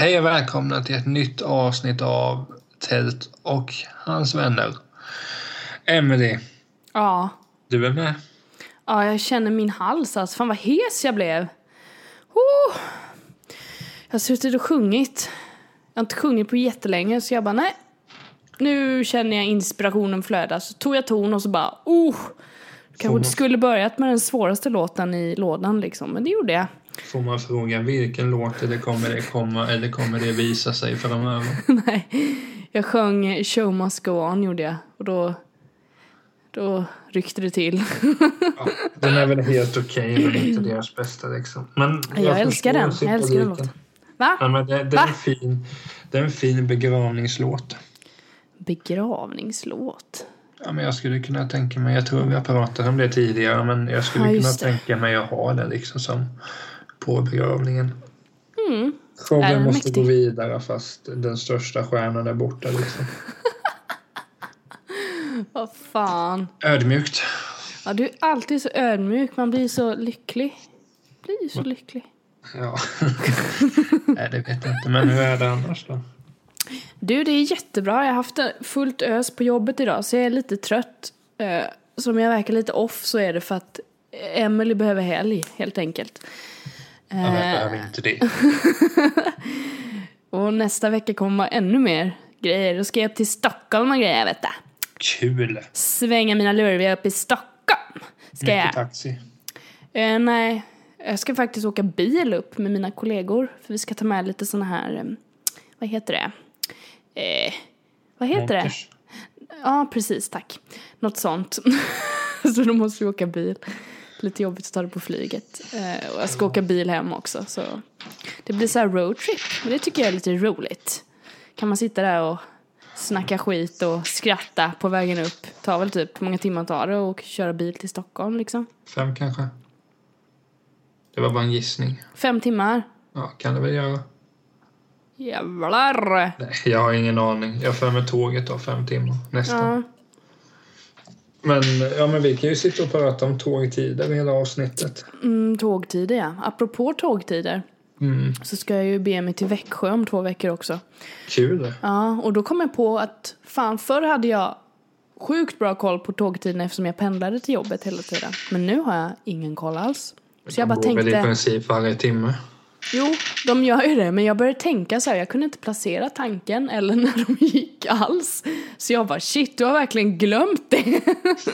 Hej och välkomna till ett nytt avsnitt av Tält och hans vänner. Emily, Ja. du är med? ja, jag känner min hals alltså. Fan vad hes jag blev. Oh. Jag har suttit och sjungit. Jag har inte sjungit på jättelänge så jag bara nej. Nu känner jag inspirationen flöda. Så tog jag ton och så bara oh. Kanske inte skulle börjat med den svåraste låten i lådan liksom. Men det gjorde jag. Får man fråga vilken låt eller kommer det komma eller kommer det visa sig framöver? nej. Jag sjöng Show Must Go On gjorde jag. Och då, då ryckte det till. Ja, den är väl helt okej men inte deras bästa liksom. Men Jag älskar den. Jag älskar den låten. Va? Ja, men det, det, är en Va? fin, det är en fin begravningslåt. Begravningslåt. Ja, men jag skulle kunna tänka mig, jag tror vi har pratat om det tidigare, men jag skulle Ja, kunna det. tänka mig att ha den liksom som på begravningen. Mm. Showen måste mäktig? gå vidare fast den största stjärnan är borta liksom. Vad fan. Ödmjukt. Ja, du är alltid så ödmjuk. Man blir så lycklig. Blir så lycklig. Ja. Nej, det vet jag inte. Men hur är det annars då? Du, det är jättebra. Jag har haft fullt ös på jobbet idag så jag är lite trött. Eh, Så om jag verkar lite off så är det för att Emily behöver helg, helt enkelt. Ja, jag behöver inte det. Och nästa vecka kommer ännu mer grejer. Då ska jag till Stockholm och grejer, vet du. Kul. Svänga mina lurviga upp i Stockholm. Ska jag. Mycket taxi. Eh, nej, jag ska faktiskt åka bil upp med mina kollegor. För vi ska ta med lite såna här, eh, vad heter det? Eh, vad heter Monters. det? Ja, precis, tack. Något sånt. så då måste vi åka bil. Lite jobbigt att ta det på flyget. Eh, och jag ska åka bil hem också. Så det blir så här roadtrip. Men det tycker jag är lite roligt. Kan man sitta där och snacka skit och skratta på vägen upp. Tar väl typ hur många timmar tar det och köra bil till Stockholm liksom. Fem kanske? Det var bara en gissning. Fem timmar. Ja, kan det väl göra. Jävlar! Nej, jag har ingen aning. Jag för med tåget då, fem timmar. Nästan. Ja. Men, ja, men vi kan ju sitta och prata om tågtider hela avsnittet. Mm, tågtider ja. Apropå tågtider Mm, så ska jag ju be mig till Växjö om två veckor också. kul. Ja, och då kom jag på att fan förr hade jag sjukt bra koll på tågtiderna eftersom jag pendlade till jobbet hela tiden. Men nu har jag ingen koll alls. Så jag bara går väl i tänkte, princip varje timme. Jo, de gör ju det, men jag började tänka så här, jag kunde inte placera tanken eller när de gick alls. Så jag bara, shit, du har verkligen glömt det.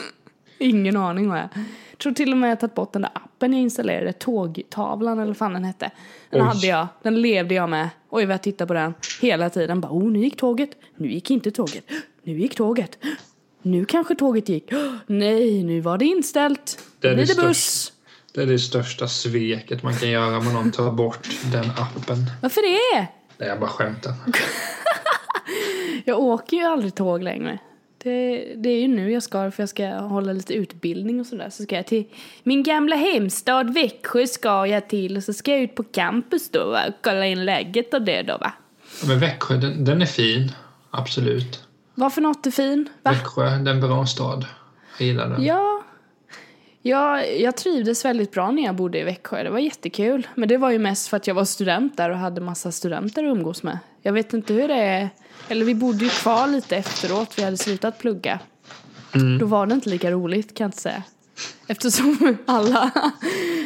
Ingen aning har jag. Jag tror till och med jag tagit bort den där appen jag installerade, tågtavlan eller vad fan den hette. Den Oj. hade jag, den levde jag med. Oj vad jag tittade på den hela tiden. Bara, oh nu gick tåget, nu gick inte tåget, nu gick tåget. Nu kanske tåget gick. Nej, nu var det inställt. Är Nu det det buss. Det är det största sveket man kan göra om någon tar bort den appen. Varför det? Nej, jag bara skämtar. Jag åker ju aldrig tåg längre. Det, det är ju nu jag ska, för jag ska hålla lite utbildning och sådär. Så ska jag till min gamla hemstad Växjö ska jag till. Och så ska jag ut på campus då va? och kolla in läget och det då va. Men Växjö, den, den är fin. Absolut. Vad för något är fin? Va? Växjö, det är en bra stad. Jag gillar den. Ja. Ja, jag trivdes väldigt bra när jag bodde i Växjö. Det var jättekul. Men det var ju mest för att jag var student där och hade massa studenter att umgås med. Jag vet inte hur det är. Eller vi bodde ju kvar lite efteråt. Vi hade slutat plugga. Då var det inte lika roligt kan jag inte säga. Eftersom alla,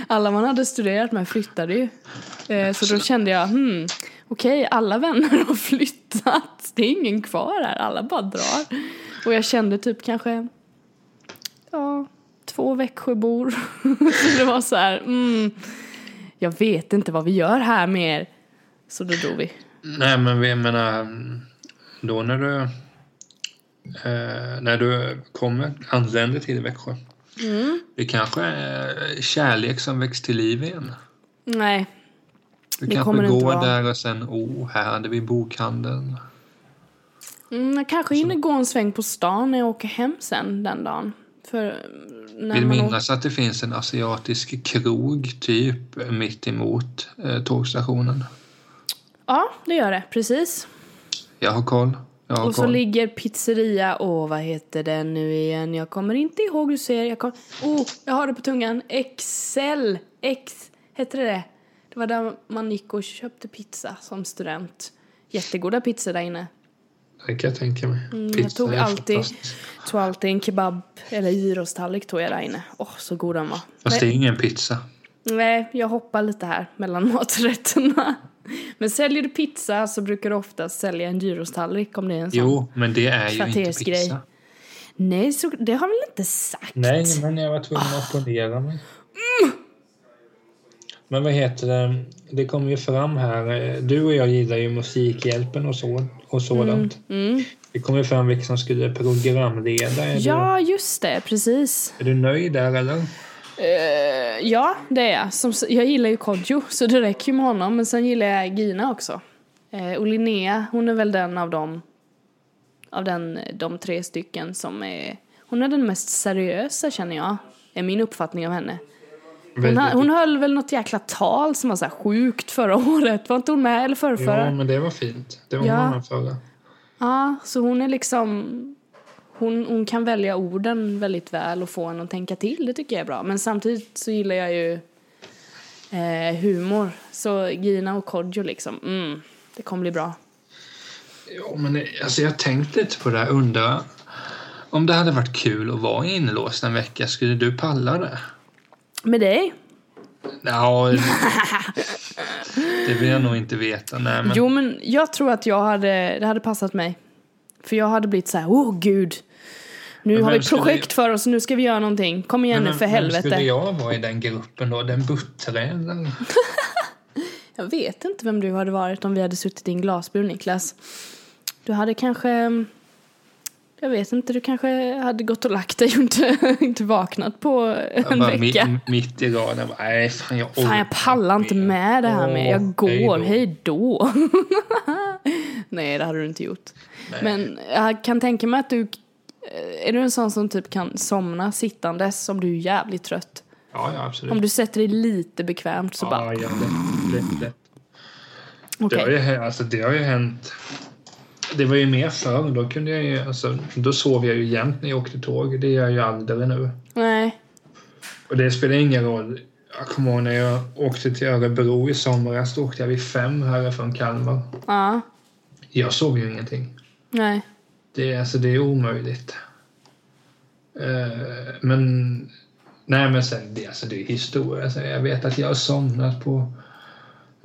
alla man hade studerat med flyttade ju. Eh, Så då kände jag, hmm, okej, alla vänner har flyttat. Det är ingen kvar här, alla bara drar. Och jag kände typ kanske, ja, två Växjöbor. Så det var så här, mm, jag vet inte vad vi gör här mer. Så då drog vi. Nej, men vi menar, då när du, eh, när du kommer, anländer till Växjö. Det kanske är kärlek som väcks till liv igen. Nej, Du Det kanske kommer går där och sen, oh, här hade vi bokhandeln. Mm, jag kanske hinner gå en sväng på stan när jag åker hem sen den dagen. För eh, när Vill man minnas att det finns en asiatisk krog typ mitt emot eh, tågstationen. Ja, det gör det. Precis. Jag har koll. Jag har Och så koll. ligger pizzeria, åh vad heter den nu igen? Jag kommer inte ihåg, du ser. Jag kom... Oh, jag har det på tungan. Excel. X, hette det det? Det var där man gick och köpte pizza som student. Jättegoda pizzor där inne. Det kan jag tänka mig. Mm, jag tog alltid, tog alltid en kebab eller gyrostallrik tog jag där inne. Åh, så god den var. Fast det Men, är ingen pizza. nej, jag hoppar lite här mellan maträtterna. Men säljer du pizza så brukar du ofta sälja en gyrostallrik om det är en sån. Jo, men det är ju inte pizza. Nej, så, det har väl inte sagt? Nej, men jag var tvungen att opponera mig. Men vad heter det? Det kommer ju fram här. Du och jag gillar ju Musikhjälpen och, så, och sådant. Mm. Det kommer fram vilka som skulle programleda. Är, Ja, just det, precis. du, är du nöjd där eller? Eh, ja, det är jag. Som, jag gillar ju Kodjo, så det räcker ju med honom. Men sen gillar jag Gina också. Uh, och Linnea, hon är väl den av dem, av den, de tre stycken som är... Hon är den mest seriösa känner jag, är min uppfattning av henne. Hon, ha, hon höll väl något jäkla tal som var så här sjukt förra året. Var inte hon med? Eller förrförra? Ja, men det var fint. Det var Ja. annan förra. Ja, så hon är liksom... Hon, hon kan välja orden väldigt väl och få en att tänka till. Det tycker jag är bra. Men samtidigt så gillar jag ju eh, humor. Så Gina och Kodjo liksom, mm, det kommer bli bra. Ja, men alltså jag tänkte lite på det här. Undrar om det hade varit kul att vara inlåst en vecka. Skulle du palla det? Med dig? Ja, det vill jag nog inte veta. Nej, men, Jo, men jag tror att jag hade, det hade passat mig. För jag hade blivit så här, åh gud. Nu har vem vi skulle- projekt för oss, nu ska vi göra någonting. Kom igen nu men för vem helvete. skulle jag vara i den gruppen då? Den buttre eller? Jag vet inte vem du hade varit om vi hade suttit i en glasbur, Niklas. Du hade kanske... Jag vet inte, du kanske hade gått och lagt dig och inte, inte vaknat på en Bara vecka. Mitt, mitt i raden. Nej, fan jag Fan, jag pallar inte med det här med. Jag går, hej då. Nej, det hade du inte gjort. Men jag kan tänka mig att du... Är du en sån som typ kan somna sittandes om du är jävligt trött? Ja, ja, absolut. Om du sätter dig lite bekvämt så bara... Ja, ja, lätt, lätt, lätt. Okej. Det, har ju, alltså, det har ju hänt. Det var ju mer förr. Då, kunde jag ju, alltså, då sov jag ju jämt när jag åkte tåg. Det gör jag ju aldrig nu. Nej. Och det spelar ingen roll. Jag kommer ihåg när jag åkte till Örebro i somras. Då åkte jag vid fem härifrån Kalmar. Ja. Jag sov ju ingenting. Nej. Det, är- alltså, det är omöjligt. Eh, men... Nej, men sen, det, alltså, det är historia. Alltså, jag vet att jag har somnat på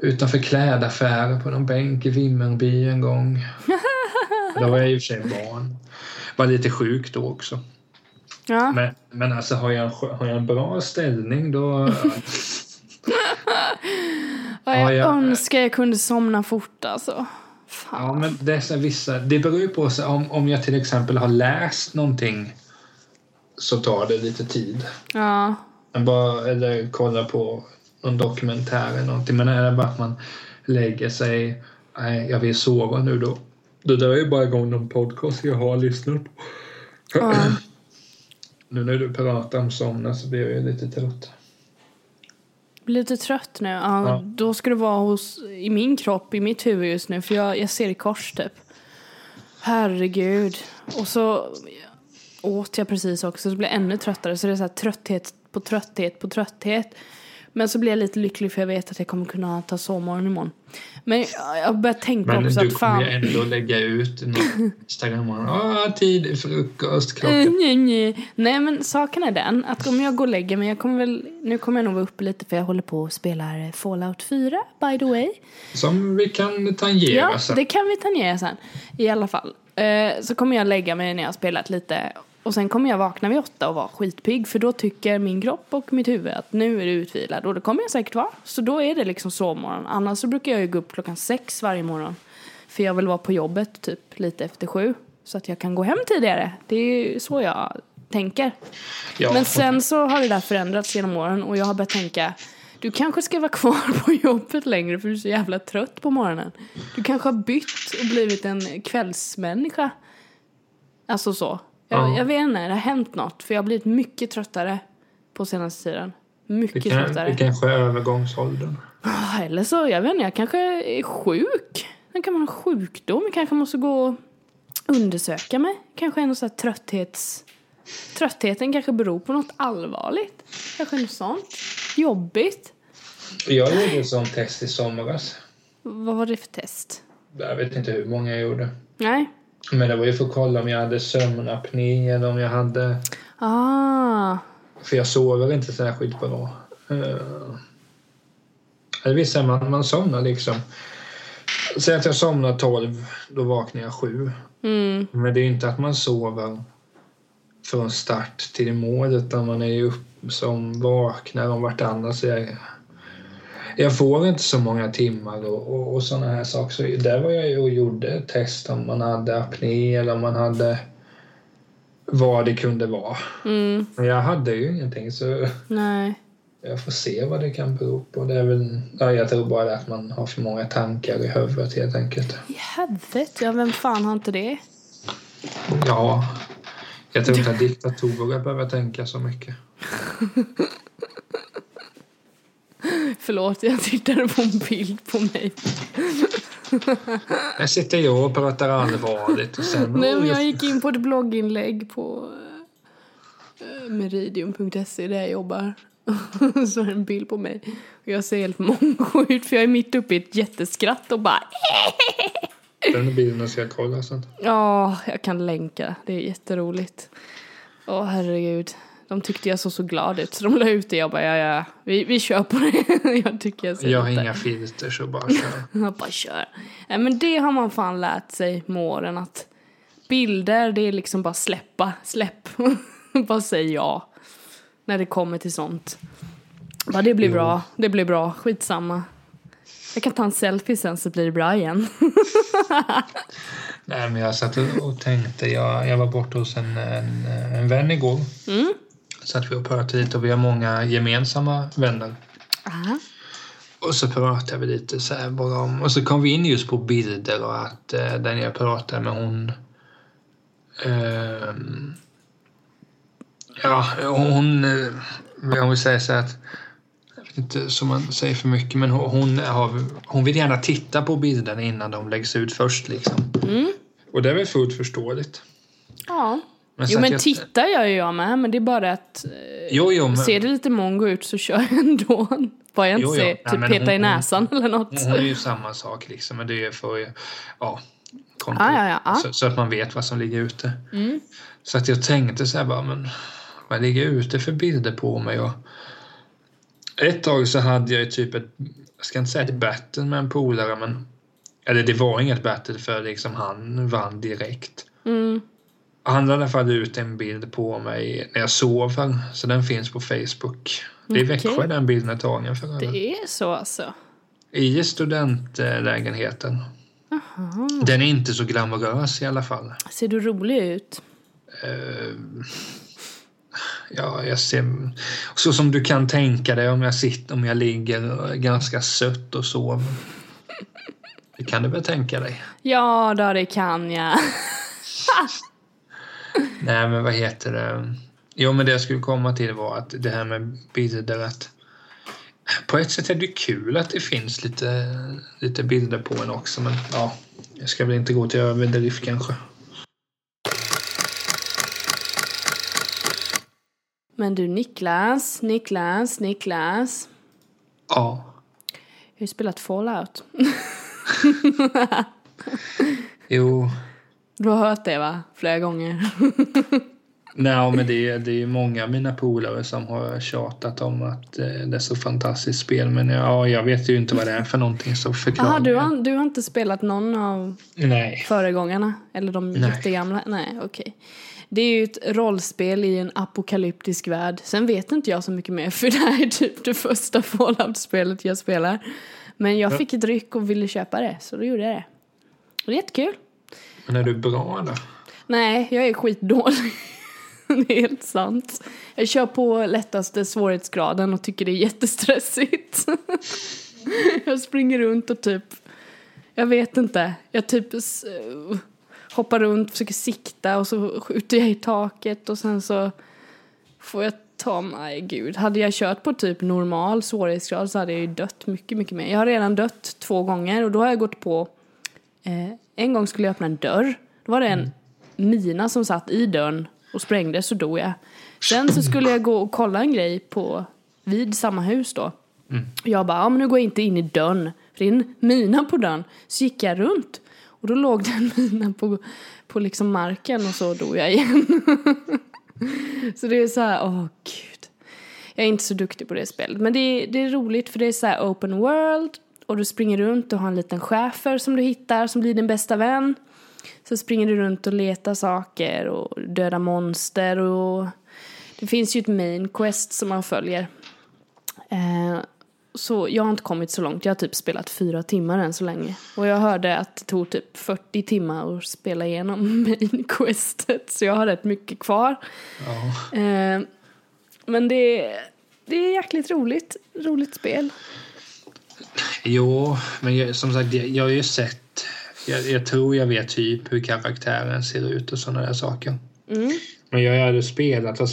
utanför klädaffärer på någon bänk i Vimmerby en gång. Då var jag i och för sig barn. Var lite sjuk då också. Ja. Men, men alltså har jag, har jag en bra ställning då... Ja, jag Ja, jag- önskar jag kunde somna fort alltså. Fan. Ja, men dessa vissa, det beror ju på så, om, om jag till exempel har läst någonting så tar det lite tid. Ja. Men bara, eller kolla på någon dokumentär eller någonting. Men är det bara att man lägger sig, nej jag vill sova nu då. Då drar jag ju bara igång någon podcast jag har lyssnat på. Ja. Nu när du pratar om somna så blir jag ju lite trött. Blir lite trött nu. Ja, Ja. Då ska du vara hos, i min kropp, i mitt huvud just nu. För jag, jag ser i kors typ. Herregud. Och så åt jag precis också. Så det blir ännu tröttare. Så det är så här trötthet på trötthet på trötthet. Men så blir jag lite lycklig för jag vet att jag kommer kunna ta sovmorgon imorgon. Men jag, börjar tänka Men också du att kommer fan... ju ändå lägga ut någon Instagram och ah, tid, frukost, klockan. Eh, nej, nej. nej men saken är den att om jag går och lägger mig, jag kommer väl, nu kommer jag nog vara uppe lite för jag håller på och spelar Fallout 4 by the way. Som vi kan tangera Ja, sen. det kan vi tangera sen. I alla fall. Eh, så kommer jag lägga mig när jag har spelat lite. Och sen kommer jag vakna vid åtta och vara skitpigg. För då tycker min kropp och mitt huvud att nu är du utvilad. Och det kommer jag säkert vara. Så då är det liksom sovmorgon. Annars så brukar jag ju gå upp klockan sex varje morgon. För jag vill vara på jobbet typ lite efter sju. Så att jag kan gå hem tidigare. Det är ju så jag tänker. Ja, Men sen så har det där förändrats genom åren och jag har börjat tänka Du kanske ska vara kvar på jobbet längre för du är så jävla trött på morgonen. Du kanske har bytt och blivit en kvällsmänniska. Alltså så. Jag, Ja. jag vet inte, det har hänt något. För jag har blivit mycket tröttare på senaste tiden. Det, Mycket kan, tröttare. det kanske är övergångsåldern. Ah, Eller så, jag vet inte, jag kanske är sjuk. Det kan vara en sjukdom. Jag kanske måste gå och undersöka mig. Kanske är någon sån här trötthets... Tröttheten kanske beror på något allvarligt. Kanske något sånt. Jobbigt. Jag gjorde ett sånt test i somras. Vad var det för test? Jag vet inte hur många jag gjorde. Nej. Men det var ju för att kolla om jag hade sömnapné eller om jag hade... Ah. För jag sover inte särskilt bra. Uh, det vill säga man, man somnar liksom. Säg att jag somnar 12, då vaknar jag 7. Mm. Men det är ju inte att man sover från start till mål utan man är ju upp som vaknar om vartannat. Så jag, jag får inte så många timmar och, och, och sådana här saker. Så där var jag ju och gjorde test om man hade apné eller om man hade vad det kunde vara. Mm. Men jag hade ju ingenting så Nej. jag får se vad det kan bero på. Det är väl, ja, jag tror bara att man har för många tankar i huvudet helt enkelt. I huvudet? Ja, vem fan har inte det? Ja, jag tror inte att diktatorer behöver tänka så mycket. Förlåt, jag tittade på en bild på mig. Här sitter jag och pratar allvarligt och sen... Nej, men jag gick in på ett blogginlägg på eh, meridium.se där jag jobbar. Så är det en bild på mig. Och jag ser helt mongo ut för jag är mitt uppe i ett jätteskratt och bara Den bilden ska jag kolla sen. Ja, jag kan länka. Det är jätteroligt. Åh herregud. De tyckte jag såg så glad ut så de la ut det. Jag bara ja, ja, vi, vi kör på det. jag tycker jag ser Jag har inga filter så bara kör. Jag bara kör. Nej, men det har man fan lärt sig med åren att bilder det är liksom bara släppa, släpp. bara säg ja. När det kommer till sånt. Bara det blir Jo. bra, det blir bra, skitsamma. Jag kan ta en selfie sen så blir det bra igen. Nej men jag satt och tänkte, jag, jag var borta hos en, en, en vän igår. Mm. Satt vi och pratade lite och vi har många gemensamma vänner. Aha. Och så pratade vi lite så här bara om, och så kom vi in just på bilder och att eh, den jag pratade med hon ehm, Ja, hon, eh, jag vill säga så här att jag vet inte som man säger för mycket men hon, hon, har, hon vill gärna titta på bilderna innan de läggs ut först liksom. Mm. Och det är väl fullt förståeligt. Ja. Men Jo men jag- tittar jag ju jag med men det är bara att eh, Jo, jo, men, ser det lite mongo ut så kör jag ändå. Bara jag inte ser, Nej, typ men peta hon- i näsan eller något. hon är ju samma sak liksom men det är för ja, konto, Ja, ja, ja, ja. Så, så att man vet vad som ligger ute. Mm. Så att jag tänkte så här bara, men vad ligger ute för bilder på mig? Och ett tag så hade jag typ ett, jag ska inte säga ett battle med en polare, men eller det var inget battle för liksom han vann direkt. Mm. Han lade i alla fall ut en bild på mig när jag sover, så den finns på Facebook. Det är Okej. Växjö den bilden är tagen för. Det är så alltså. I studentlägenheten. Aha. Den är inte så glamorös i alla fall. Ser du rolig ut? Eh, ja, jag ser... Så som du kan tänka dig om jag sitter, om jag ligger ganska sött och sover. Det kan du väl tänka dig? Ja, då det kan jag. Nej, men vad heter det? Jo, men det jag skulle komma till var att det här med bilder att på ett sätt är det kul att det finns lite, lite bilder på en också, men ja, jag ska väl inte gå till överdrift kanske. Men du Niklas, Niklas, Niklas. Ja, Jag har ju spelat Fallout. jo, Du har hört det va? Flera gånger. Nej, men det är, det är många av mina polare som har tjatat om att eh, det är så fantastiskt spel. Men ja, jag vet ju inte vad det är för någonting så förklara. Du har, du har inte spelat någon av Nej. föregångarna? Eller de Nej. jättegamla? Nej, okej. Det är ju ett rollspel i en apokalyptisk värld. Sen vet inte jag så mycket mer för det här är typ det första Fallout-spelet jag spelar. Men jag Ja. fick ett ryck och ville köpa det, så då gjorde jag det. Och det är jättekul. Men är du bra då? Nej, jag är skitdålig. det är helt sant. Jag kör på lättaste svårighetsgraden och tycker det är jättestressigt. jag springer runt och typ, jag vet inte, jag typ eh, hoppar runt, försöker sikta och så skjuter jag i taket och sen så får jag ta mig, gud. Hade jag kört på typ normal svårighetsgrad så hade jag ju dött mycket, mycket mer. Jag har redan dött två gånger och då har jag gått på, eh, en gång skulle jag öppna en dörr. Då var det en mina som satt i dörren och sprängde så dog jag. Sen så skulle jag gå och kolla en grej på, vid samma hus då. Jag bara, ja men nu går jag inte in i dörren, för det är en mina på dörren. Så gick jag runt och då låg det en mina på, på liksom marken och så dog jag igen. så det är så här, åh gud. Jag är inte så duktig på det spelet. Men det är, det är roligt för det är så här open world och du springer runt och har en liten schäfer som du hittar som blir din bästa vän. Så springer du runt och letar saker och dödar monster och det finns ju ett main quest som man följer. Eh, så jag har inte kommit så långt. Jag har typ spelat fyra timmar än så länge. Och jag hörde att det tog typ 40 timmar att spela igenom main questet. Så jag har rätt mycket kvar. Ja. Eh, men det, det är jäkligt roligt. Roligt spel. Jo, men jag, som sagt, jag, jag har ju sett... Jag, jag tror jag vet typ hur karaktären ser ut och sådana där saker. Mm. Men jag har aldrig spelat och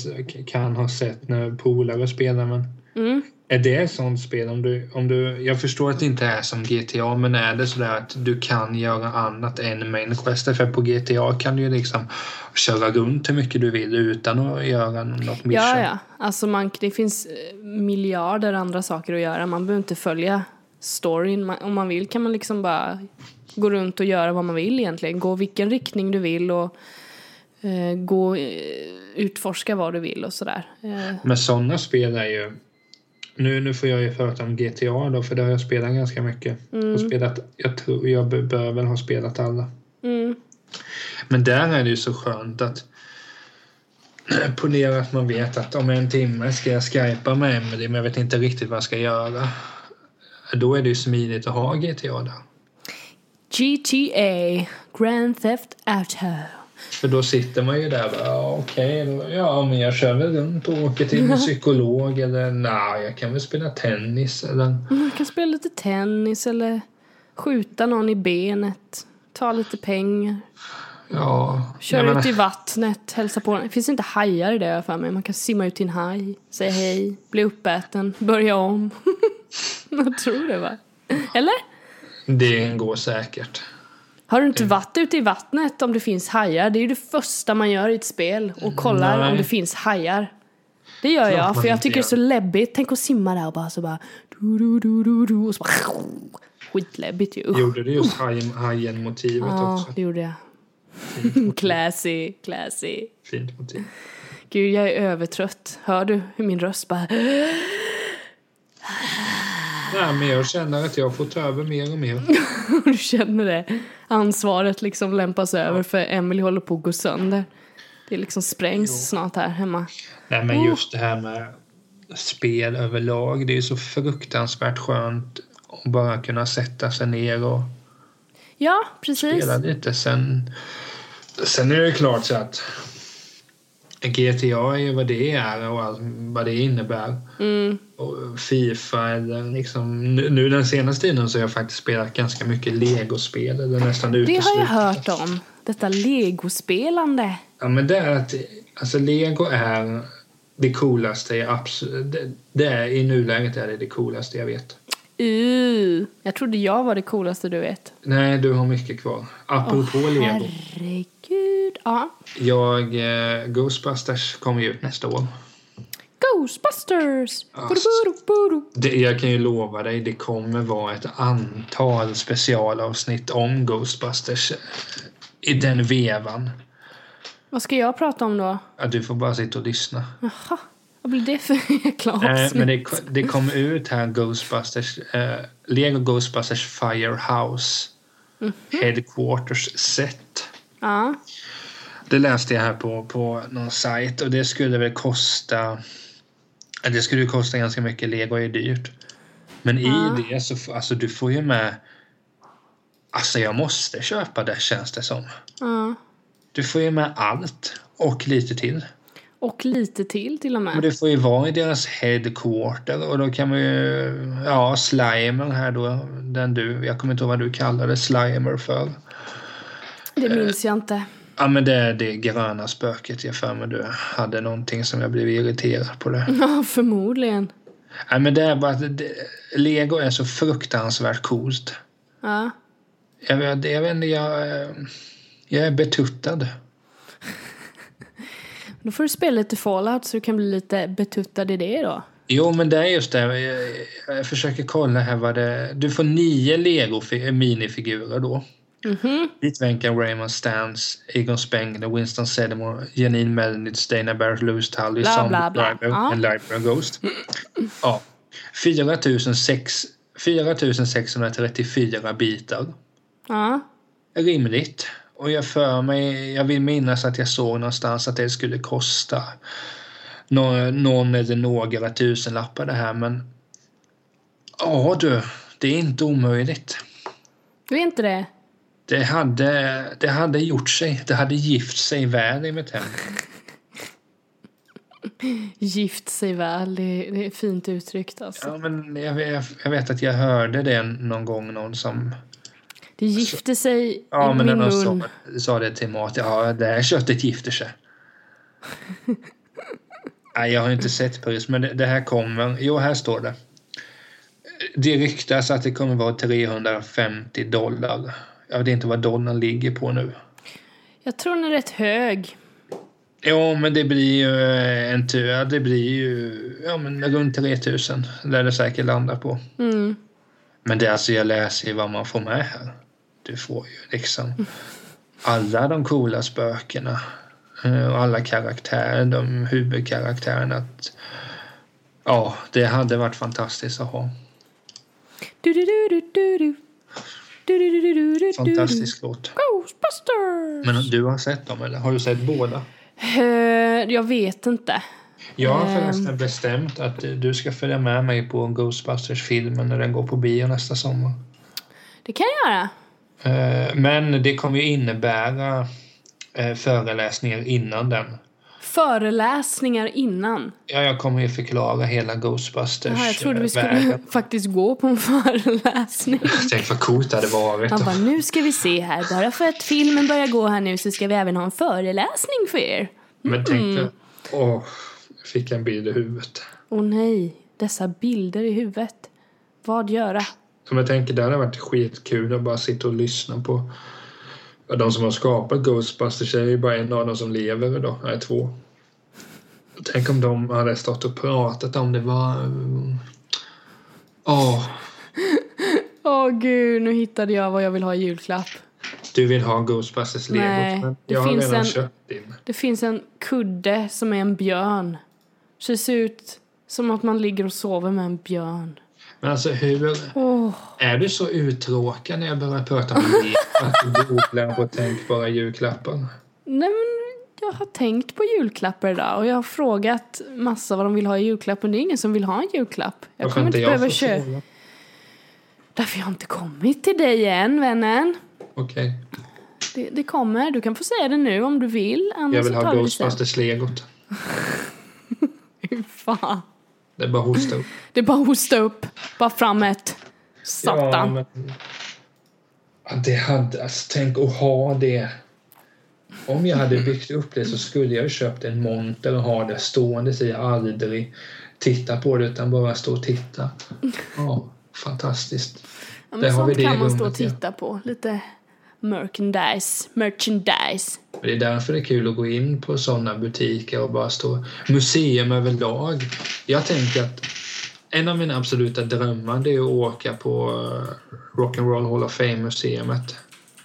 kan ha sett när polare spelar. Men Mm. är det ett sånt spel om du, om du... Jag förstår att det inte är som GTA, men är det sådär att du kan göra annat än main questet? För på GTA kan du ju liksom köra runt hur mycket du vill utan att göra något mission. Ja, ja. Alltså man, det finns eh, miljarder andra saker att göra. Man behöver inte följa storyn. Om man vill kan man liksom bara gå runt och göra vad man vill egentligen. Gå vilken riktning du vill och eh, gå, eh, utforska vad du vill och sådär. Eh, Men sådana spel är ju... Nu, nu får jag ju prata om GTA då, för det har jag spelat ganska mycket. Och spelat, jag tror jag bör, väl ha spelat alla. mm, Men där är det ju så skönt att polera att man vet att om en timme ska jag skypa med Emily men jag vet inte riktigt vad jag ska göra. Då är det ju smidigt att ha GTA där. GTA, Grand Theft Auto. För då sitter man ju där och bara, ja, okej, då- ja men jag kör väl runt och åker till en psykolog eller nej, jag kan väl spela tennis eller Man kan spela lite tennis eller skjuta någon i benet. Ta lite pengar. ja. Kör ut i vattnet, hälsa på. Det finns inte hajar i det för mig. Man kan simma ut till en haj, säga hej, bli uppäten, börja om. jag tror det va? Eller? Det går säkert. Har du inte varit ute i vattnet om det finns hajar? Det är ju det första man gör i ett spel och kollar Nej. om det finns hajar. Det gör jag, för jag tycker det är så läbbigt. Tänk att simma där och bara så bara... Du, du, du, du, du, och så bara skitläbbigt ju. Usch. Gjorde du just hajen- hajen-motivet Ja, också? det gjorde jag. Classy, classy. Fint motiv. Gud, jag är övertrött. Hör du hur min röst bara... Nej, men jag känner att jag får ta över mer och mer. du känner det. Ansvaret liksom lämpas över för Emily håller på att gå sönder. Det liksom sprängs snart här hemma. Nej, men just det här med spel överlag. Det är så fruktansvärt skönt att bara kunna sätta sig ner och Ja, precis. spela lite. Sen, sen är det klart så att GTA är ju vad det är och allt, vad det innebär. Mm. Och Fifa eller liksom... Nu, den senaste tiden så har jag faktiskt spelat ganska mycket legospel. Eller nästan Det har jag hört om. Detta legospelande. Ja, men det är att alltså lego är det coolaste jag absolut... Det, det är, I nuläget är det det coolaste jag vet. Uh, jag trodde jag var det coolaste du vet. Nej, du har mycket kvar. Apropå lego. Herregud. Ja. Jag, eh, Ghostbusters kommer ju ut nästa år. Ghostbusters! Budu-budu-budu. Det, jag kan ju lova dig, det kommer vara ett antal specialavsnitt om Ghostbusters eh, i den vevan. Vad ska jag prata om då? Ja, du får bara sitta och lyssna. Jaha, vad blir det för jäkla Eh, avsnitt? men det, det kom ut här Ghostbusters, eh, Lego Ghostbusters Firehouse Headquarters set. Ja. Det läste jag här på, på någon sajt och det skulle väl kosta det skulle ju kosta ganska mycket. Lego är dyrt. Men i det så alltså du får ju med Alltså jag måste köpa det känns det som. ja. Du får ju med allt och lite till. Och lite till till och Men med. det får ju vara i deras headquarter och då kan man ju, ja, Slimer här då, den du, jag kommer inte ihåg vad du kallade Slimer för. Det minns jag inte. Ja men det är det gröna spöket jag för mig du hade någonting som jag blev irriterad på det. Ja, förmodligen. Nej men det är bara att det, Lego är så fruktansvärt coolt. Ja. Jag vet, jag vet inte, jag, eh, jag är betuttad. Då får du spela lite Fallout så du kan bli lite betuttad i det då. Jo men det är just det, jag, jag försöker kolla här vad det Du får nio Lego fi- minifigurer då. Mhm. Dit vänkan Raymond Stans, Egon Spengler, Winston Sedimore, Janine Melnitz, Dana Barrett, Louis Tully, Sam. Driver Ja. och Library Ghost. Ja. 4006 4634 bitar. Ja. Rimligt. Och jag för mig, jag vill minnas att jag såg någonstans att det skulle kosta någon, någon eller några tusenlappar det här men ja du, det är inte omöjligt. Du är inte det? Det hade, det hade gjort sig. Det hade gift sig väl i mitt hem. Gift sig väl, det, det är fint uttryckt alltså. Ja, men jag, vet- jag vet att jag hörde det någon gång, någon som... Det gifter sig Ja, i men min någon sa, mun. sa det till mat. Ja, det här köttet gifter sig. Nej, jag har inte sett pris, men det, det här kommer... Jo, här står det. Det ryktas att det kommer vara 350 dollar. Jag vet inte vad dollarn ligger på nu. Jag tror den är rätt hög. Jo, men det blir ju eh, en tur. ja, Det blir ju ja, men runt 3000 lär det säkert landa på. Mm. Men det är alltså, jag läser ju vad man får med här. Du får ju liksom alla de coola spökena eh, och alla karaktärer, de huvudkaraktärerna. Att, ja, det hade varit fantastiskt att ha. Du, du, du, du, du. Fantastisk låt. Ghostbusters! Men du har sett dem eller? Har du sett båda? Eh, jag vet inte. Jag har Ehm. förresten bestämt att du ska följa med mig på Ghostbusters-filmen när den går på bio nästa sommar. Det kan jag göra. Eh, Men det kommer ju innebära eh, föreläsningar innan den. Föreläsningar innan. Ja, jag kommer ju förklara hela Ghostbusters Jaha, jag trodde vi eh, skulle världen. faktiskt gå på en föreläsning. Tänk vad coolt det hade varit. Han bara, nu ska vi se här. Bara för att filmen börjar gå här nu så ska vi även ha en föreläsning för er. Men tänk Mm. dig, åh, jag fick en bild i huvudet. Åh nej, dessa bilder i huvudet. Vad göra? Som jag tänker, det hade varit skitkul att bara sitta och lyssna på de som har skapat Ghostbusters är ju bara en av dem som lever idag, nej två. Tänk om de hade stått och pratat om det var... Åh, Åh gud, nu hittade jag vad jag vill ha i julklapp. du vill ha Ghostbusters legot Nej, men det jag har redan en- köpt din. Det finns en kudde som är en björn. Det ser ut som att man ligger och sover med en björn. Men alltså hur... Åh, Är du så uttråkad när jag börjar prata om det? Att du googlar på tänkbara julklappar? nej men jag har tänkt på julklappar idag och jag har frågat massa vad de vill ha i julklapp men det är ingen som vill ha en julklapp. Jag Varför kommer inte behöva köpa. fråga? Därför jag har inte kommit till dig än vännen. Okej. Det, det kommer, du kan få säga det nu om du vill. Annars Jag vill ha. Ghostbusters-legot. Fy Fan. Det är bara att hosta upp. Det är bara att hosta upp. Bara fram ett. Satan. Ja, men... Det hade... Alltså, tänk att ha det. Om jag hade byggt upp det så skulle jag ju köpt en monter och ha det stående så jag aldrig titta på det utan bara stå och titta. Ja, fantastiskt. Ja, Där men har vi sånt kan man stå och titta på. Lite merchandise. Merchandise. Det är därför det är kul att gå in på sådana butiker och bara stå... Museum överlag. Jag tänker att en av mina absoluta drömmar det är att åka på eh, Rock'n'Roll Hall of Fame-museet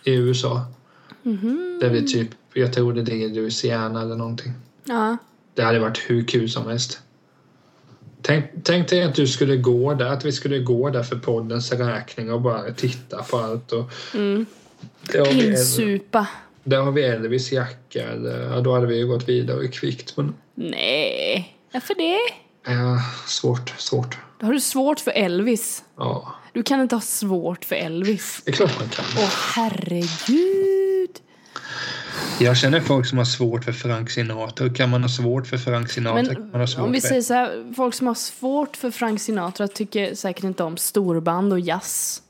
i USA. Mhm. Det är typ, jag tror det ligger i Louisiana eller någonting. Ja. Det hade varit hur kul som helst. Tänk, tänk dig att du skulle gå där, att vi skulle gå där för poddens räkning och bara titta på allt. Och, Mm. Det har vi- Insupa. där har vi Elvis jacka. Ja, då hade vi ju gått vidare kvickt. Men Nej. Varför det? ja, svårt, svårt. Då har du svårt för Elvis. Ja, Du kan inte ha svårt för Elvis. det är klart man kan. Åh herregud. Jag känner folk som har svårt för Frank Sinatra. Kan man ha svårt för Frank Sinatra kan man ha svårt Men om vi för... säger så här, folk som har svårt för Frank Sinatra tycker säkert inte om storband och jazz.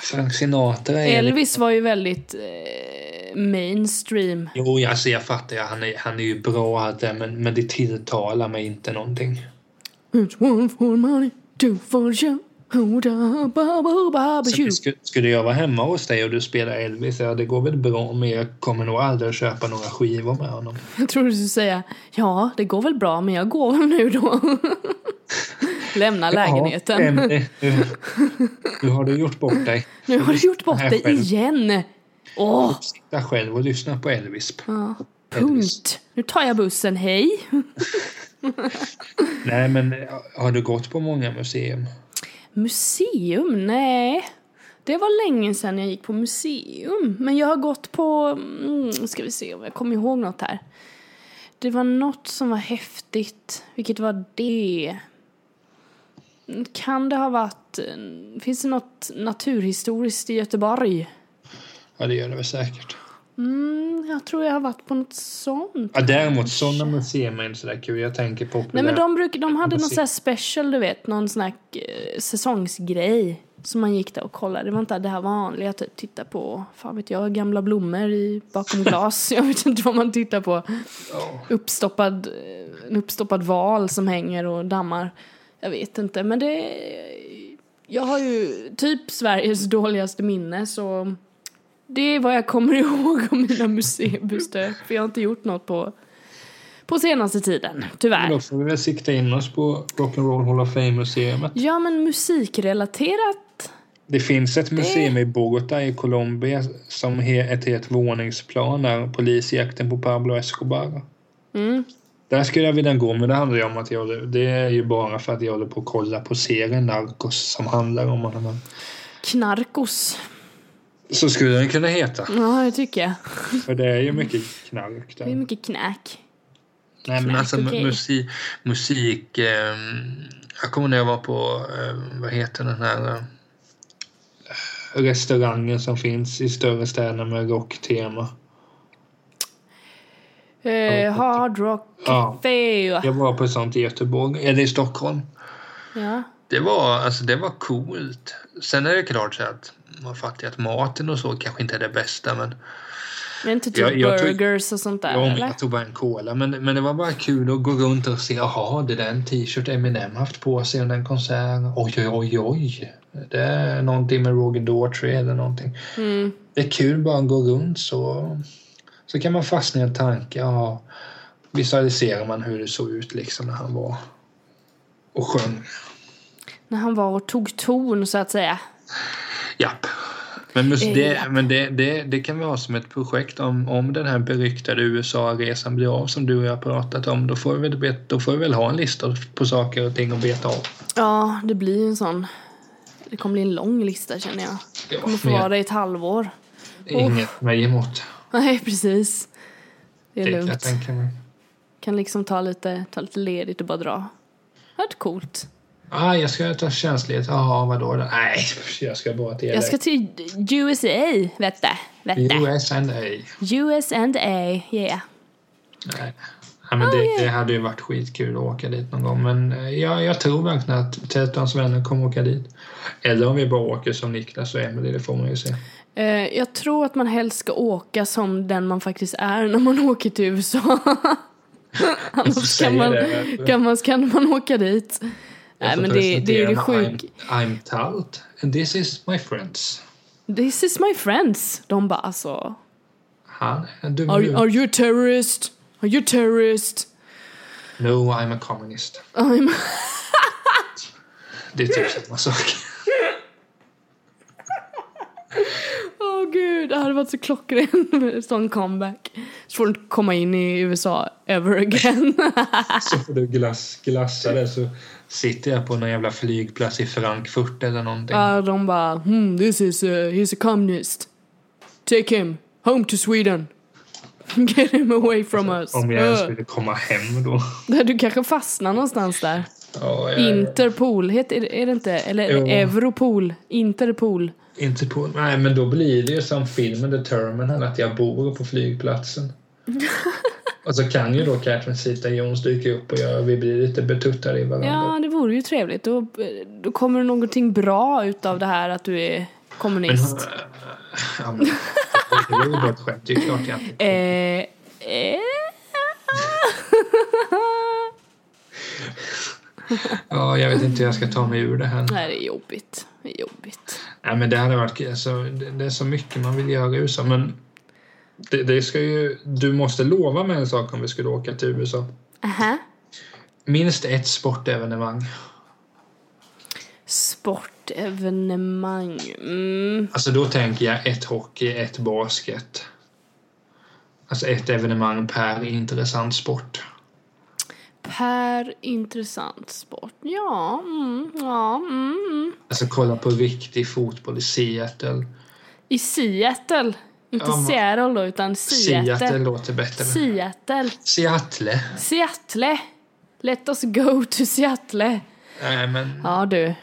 Frank Sinatra är... Elvis var ju väldigt eh, mainstream. Jo, alltså jag fattar. Han är, han är ju bra allt det, men, men det tilltalar mig inte någonting. It's one for money, two for show. Så skulle, skulle jag vara hemma hos dig och du spelar Elvis, ja det går väl bra men jag kommer nog aldrig att köpa några skivor med honom. Jag tror du skulle säga, ja det går väl bra men jag går nu då. Lämna lägenheten. Ja, Emily, nu, nu har du gjort bort dig. nu har du gjort bort själv. igen. Åh, Sitta själv och lyssna på Elvis. ja, Elvis. punkt. Nu tar jag bussen, hej. Nej men har du gått på många museum? Museum? Nej. Det var länge sedan jag gick på museum. Men jag har gått på... Mm, ska vi se om jag kommer ihåg något här. Det var något som var häftigt. Vilket var det? Kan det ha varit... Finns det något naturhistoriskt i Göteborg? Ja det gör det väl säkert. Mm, jag tror jag har varit på något sånt. Ja, däremot sådana museum är inte sådär kul. Jag tänker på Nej men de, bruk, de hade någon sån här special, du vet. Någon sån här eh, säsongsgrej. Som man gick där och kollade. Det var inte det här vanliga, typ titta på, fan vet jag, gamla blommor i, bakom glas. jag vet inte vad man tittar på. Ja. Uppstoppad, eh, en uppstoppad val som hänger och dammar. Jag vet inte, men det... Jag har ju typ Sveriges dåligaste minne, så... Det är vad jag kommer ihåg om mina museibesök. För jag har inte gjort något på, på senaste tiden, tyvärr. Då får vi väl sikta in oss på Rock'n'Roll Hall of Fame-museet. Ja, men musikrelaterat. Det finns ett museum i Bogotá i Colombia som är ett helt våningsplan där polisjakten på Pablo Escobar. Mm. Där skulle jag vilja gå, men det handlar ju om att jag håller, det är ju bara för att jag håller på att kolla på serien Narcos som handlar om honom. Knarkos. Så skulle den kunna heta. Ja, det tycker jag. För det är ju mycket knark Det är där. mycket knäck. Nej men alltså okej. musik, musik ehm, jag kommer när jag var på, ehm, vad heter den här eh, restaurangen som finns i större städer med rocktema. Eh, hard rock Ja. café. Jag var på sånt i Göteborg, eller i Stockholm. Ja. Det var, alltså det var coolt. Sen är det klart så att man fattar att maten och så kanske inte är det bästa men Men inte typ Jag- jag burgers och sånt där, Ja, eller? jag tog bara en cola. Men, men det var bara kul att gå runt och se. Jaha, det där är en t-shirt Eminem haft på sig under en konsert. Oj, oj, oj, oj. Det är någonting med Roger Daughtry eller någonting. Mm. Det är kul bara att gå runt så. Så kan man fastna i en tanke. Ja, visualiserar man hur det såg ut liksom när han var och sjöng. När han var och tog ton, så att säga. Japp. Men, mus- Eh, det, men det, det, det kan vi ha som ett projekt om, om den här beryktade USA-resan blir av som du och jag pratat om. Då får, vi väl, då får vi väl ha en lista på saker och ting att beta av. Ja, det blir en sån. Det kommer bli en lång lista, känner jag. Ja, kommer få vara det i ett halvår. Inget mig emot. Nej, precis. Det är Det kan jag lugnt. tänka mig. Kan liksom ta lite, ta lite ledigt och bara dra. Det är coolt. Ah, jag ska ta tjänstledigt. Jaha, vadå? då? Nej, jag ska bara till Jag ska till USA, vet du. Vet du. US and A. US and A, yeah. Nej. Ja, men det, det hade ju varit skitkul att åka dit någon gång. Men eh, jag, jag tror verkligen att Tätans vänner kommer åka dit. Eller om vi bara åker som Niklas och Emelie, det får man ju se. Eh, jag tror att man helst ska åka som den man faktiskt är när man åker till USA. Annars kan man, det. kan, man, kan man åka dit. Nej men det, det är ju sjuka. I'm, I'm Talt and this is my friends. This is my friends. De bara alltså. Han är dum Are, are you a terrorist? Are you a terrorist? No, I'm a communist. I'm... Det är typ samma sak. Åh gud, det hade varit så klockren sån comeback. Så får du inte komma in i USA ever again. Så får du glass, glassa det så sitter jag på någon jävla flygplats i Frankfurt eller någonting. Ja, de bara, hmm, this is, uh, he's a communist. Take him home to Sweden. Get him away from us. Om jag ens Uh. skulle komma hem då. Du kanske fastnar någonstans där. Ja, jag, Interpol, heter, är det inte? Eller Jo. Europol? Interpol. Inte på... Nej, men då blir det ju som filmen The Terminal, att jag bor på flygplatsen. och så kan ju då Catherine Zeta-Jones dyka upp och jag, vi blir lite betuttade i varandra. Ja, det vore ju trevligt. Då, då kommer det någonting bra utav det här att du är Men, kommunist. ja, men, det var ju bara ett skämt. Det är klart jag inte... Eh, eh. Ja, jag vet inte hur jag ska ta mig ur det här. Nej, det är jobbigt. Det är jobbigt. Nej, men det hade varit... Alltså, det, det är så mycket man vill göra i USA, men det, det ska ju... Du måste lova mig en sak om vi skulle åka till USA. Aha. Minst ett sportevenemang. Sportevenemang. Mm. Alltså då tänker jag ett hockey, ett basket. Alltså ett evenemang per intressant sport. Per intressant sport. Ja, mm, ja, mm, mm. Alltså kolla på riktig fotboll i Seattle. I Seattle. Inte Ja, Seattle då, utan Seattle Seattle. låter bättre. Seattle. Seattle. Seattle. Let us go to Seattle. Nej men Ja du.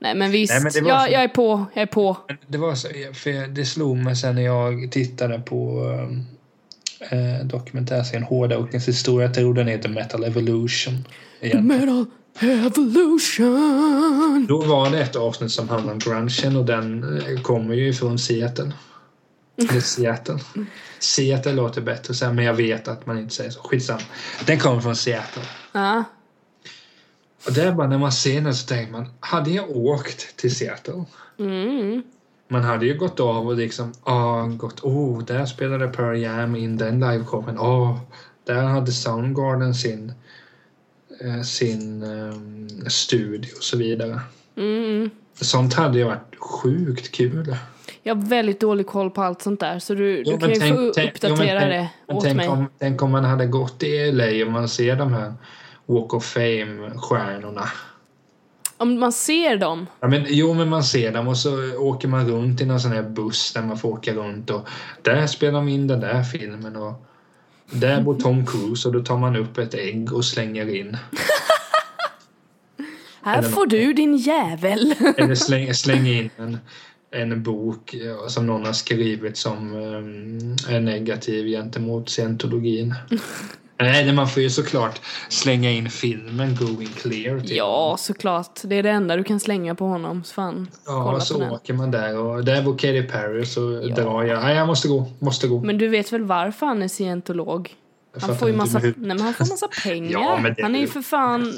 Nej men visst, Nej, men jag, så- jag är på, jag är på. det var så, för det slog mig sen när jag tittade på eh, dokumentärserien Hårdrockens historia. Jag tror den heter Metal Evolution. Igen. Metal Evolution. Då var det ett avsnitt som handlade om grungen och den eh, kommer ju från Seattle. Seattle. Seattle låter bättre sen men jag vet att man inte säger så. Skitsamma. Den kommer från Seattle. Ja. Och det är bara när man ser den så tänker man, hade jag åkt till Seattle? Mm. Man hade ju gått av och liksom, ah, gått, oh, där spelade Pearl Jam in den liveshowen. Ah, där hade Soundgarden sin, eh, sin ehm, studio och så vidare. Mm. Sånt hade ju varit sjukt kul. Jag har väldigt dålig koll på allt sånt där så du, Jo, du kan ju tänk- få tänk- jo, men uppdatera tänk- det men åt tänk mig. Om, tänk om man hade gått i LA och man ser de här Walk of Fame-stjärnorna. Om man ser dem. Ja, men, jo, men man ser dem och så åker man runt i någon sån här buss där man får åka runt och där spelar de in den där filmen och där bor Tom Cruise och då tar man upp ett ägg och slänger in. Här får du din jävel. Eller släng, släng in en, en bok som någon har skrivit som um, är negativ gentemot scientologin. Nej, man får ju såklart slänga in filmen Going Clear. till ja, såklart. Det är det enda du kan slänga på honom. Så fan, Ja, kolla så på den. åker man där och där bor Katy Perry så Ja. drar jag. Nej, jag måste gå, måste gå. Men du vet väl varför han är scientolog? Han får ju massa, nej, men han får massa pengar. Ja, Han är ju för fan...